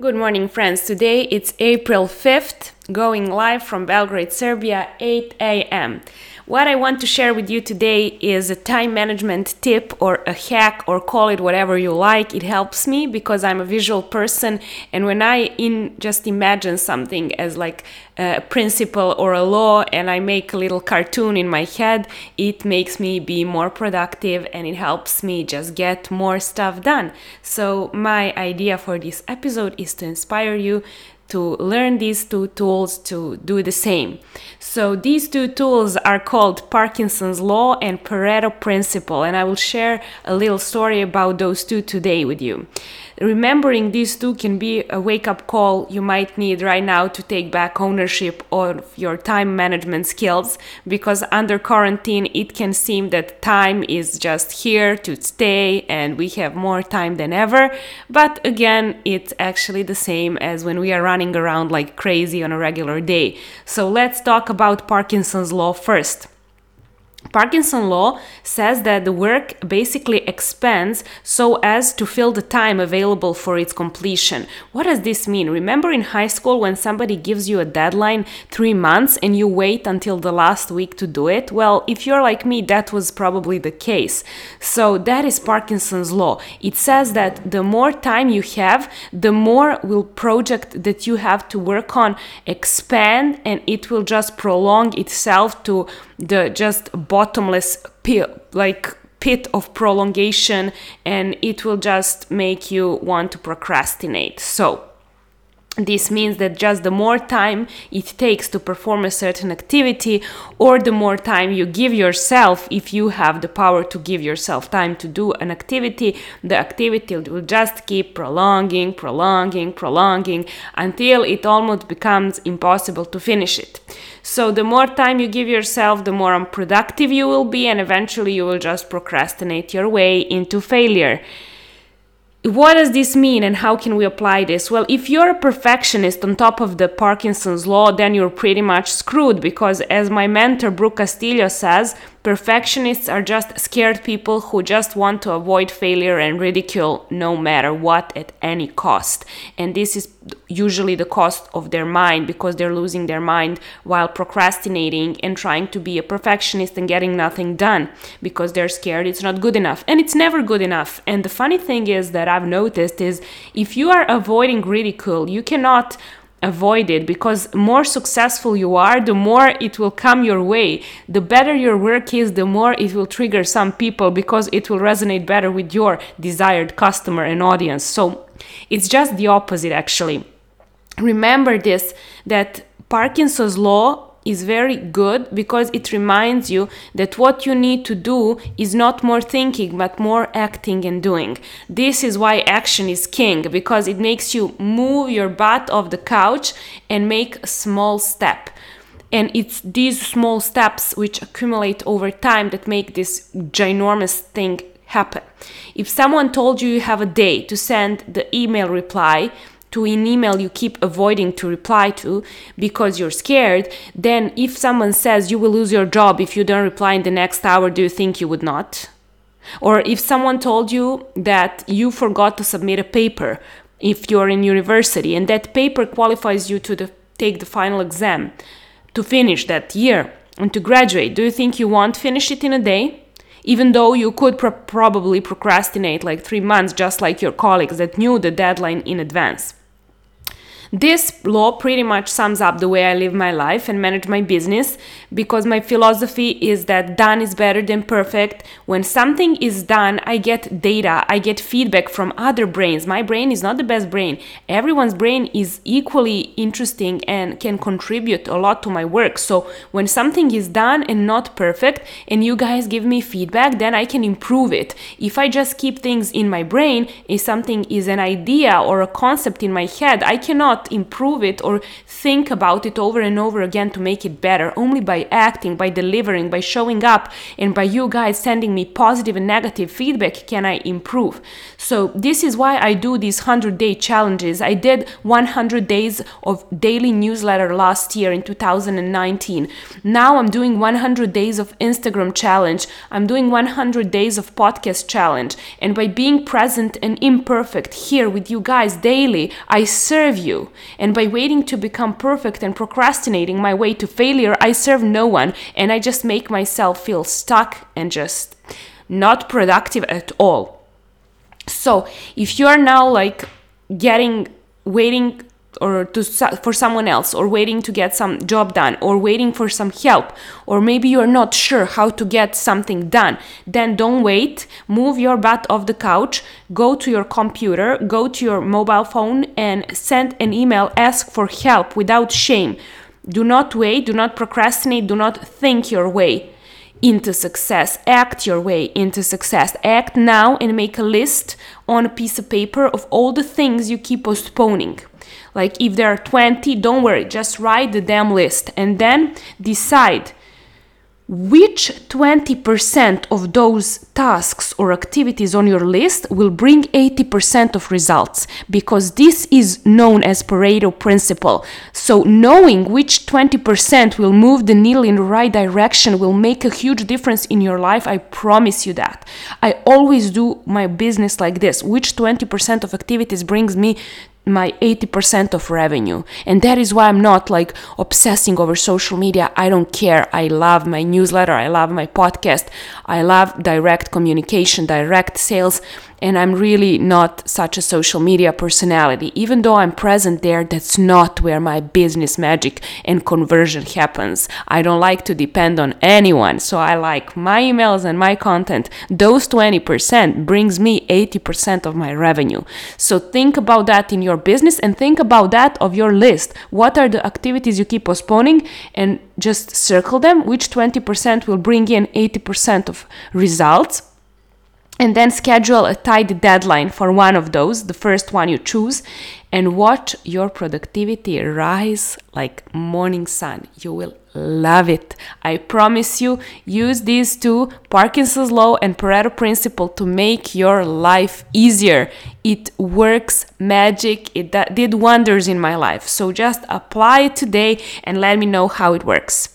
Good morning, friends. Today it's April 5th, going live from Belgrade, Serbia, 8 a.m. What I want to share with you today is a time management tip or a hack or call it whatever you like. It helps me because I'm a visual person and when I in just imagine something as like a principle or a law and I make a little cartoon in my head, it makes me be more productive and it helps me just get more stuff done. So my idea for this episode is to inspire you to learn these two tools to do the same. So these two tools are called Parkinson's law and Pareto principle and I will share a little story about those two today with you. Remembering these two can be a wake up call you might need right now to take back ownership of your time management skills because under quarantine it can seem that time is just here to stay and we have more time than ever. But again, it's actually the same as when we are running around like crazy on a regular day. So let's talk about Parkinson's law first. Parkinson law says that the work basically expands so as to fill the time available for its completion. What does this mean? Remember in high school when somebody gives you a deadline 3 months and you wait until the last week to do it? Well, if you're like me, that was probably the case. So that is Parkinson's law. It says that the more time you have, the more will project that you have to work on expand and it will just prolong itself to the just bottomless pit, like pit of prolongation and it will just make you want to procrastinate. So, this means that just the more time it takes to perform a certain activity, or the more time you give yourself, if you have the power to give yourself time to do an activity, the activity will just keep prolonging, prolonging, prolonging until it almost becomes impossible to finish it. So, the more time you give yourself, the more unproductive you will be, and eventually you will just procrastinate your way into failure what does this mean and how can we apply this? Well, if you're a perfectionist on top of the Parkinson's law, then you're pretty much screwed because, as my mentor Brooke Castillo says, Perfectionists are just scared people who just want to avoid failure and ridicule no matter what at any cost. And this is usually the cost of their mind because they're losing their mind while procrastinating and trying to be a perfectionist and getting nothing done because they're scared it's not good enough. And it's never good enough. And the funny thing is that I've noticed is if you are avoiding ridicule, you cannot avoid it because more successful you are the more it will come your way. The better your work is the more it will trigger some people because it will resonate better with your desired customer and audience. So it's just the opposite actually. Remember this that parkinson's law is very good because it reminds you that what you need to do is not more thinking but more acting and doing. This is why action is king because it makes you move your butt off the couch and make a small step. And it's these small steps which accumulate over time that make this ginormous thing happen. If someone told you you have a day to send the email reply, to an email you keep avoiding to reply to because you're scared, then if someone says you will lose your job if you don't reply in the next hour, do you think you would not? Or if someone told you that you forgot to submit a paper if you're in university and that paper qualifies you to the, take the final exam to finish that year and to graduate, do you think you won't finish it in a day? even though you could pro- probably procrastinate like three months, just like your colleagues that knew the deadline in advance. This law pretty much sums up the way I live my life and manage my business because my philosophy is that done is better than perfect. When something is done, I get data, I get feedback from other brains. My brain is not the best brain. Everyone's brain is equally interesting and can contribute a lot to my work. So when something is done and not perfect and you guys give me feedback, then I can improve it. If I just keep things in my brain, if something is an idea or a concept in my head, I cannot cannot improve it or think about it over and over again to make it better. Only by acting, by delivering, by showing up, and by you guys sending me positive and negative feedback can I improve. So, this is why I do these 100 day challenges. I did 100 days of daily newsletter last year in 2019. Now I'm doing 100 days of Instagram challenge. I'm doing 100 days of podcast challenge. And by being present and imperfect here with you guys daily, I serve you. And by waiting to become perfect and procrastinating my way to failure, I serve no one. And I just make myself feel stuck and just not productive at all. So if you are now like getting waiting or to for someone else or waiting to get some job done or waiting for some help or maybe you're not sure how to get something done then don't wait. Move your butt off the couch go to your computer go to your mobile phone and send an email ask for help without shame. Do not wait do not procrastinate do not think your way into success. Act your way into success. Act now and make a list on a piece of paper of all the things you keep postponing. Like if there are 20, don't worry, just write the damn list and then decide which 20% of those tasks or activities on your list will bring 80% of results because this is known as Pareto principle. So knowing which 20% will move the needle in the right direction will make a huge difference in your life. I promise you that. I always do my business like this. Which 20% of activities brings me my 80% of revenue. And that is why I'm not like obsessing over social media. I don't care. I love my newsletter. I love my podcast. I love direct communication, direct sales and I'm really not such a social media personality. Even though I'm present there, that's not where my business magic and conversion happens. I don't like to depend on anyone, so I like my emails and my content. Those 20% brings me 80% of my revenue. So think about that in your business and think about that of your list. What are the activities you keep postponing? And just circle them which 20% will bring in 80% of results. And then schedule a tight deadline for one of those, the first one you choose, and watch your productivity rise like morning sun. You will love it. I promise you, use these two Parkinson's law and Pareto principle to make your life easier. It works magic. It did wonders in my life. So just apply it today and let me know how it works.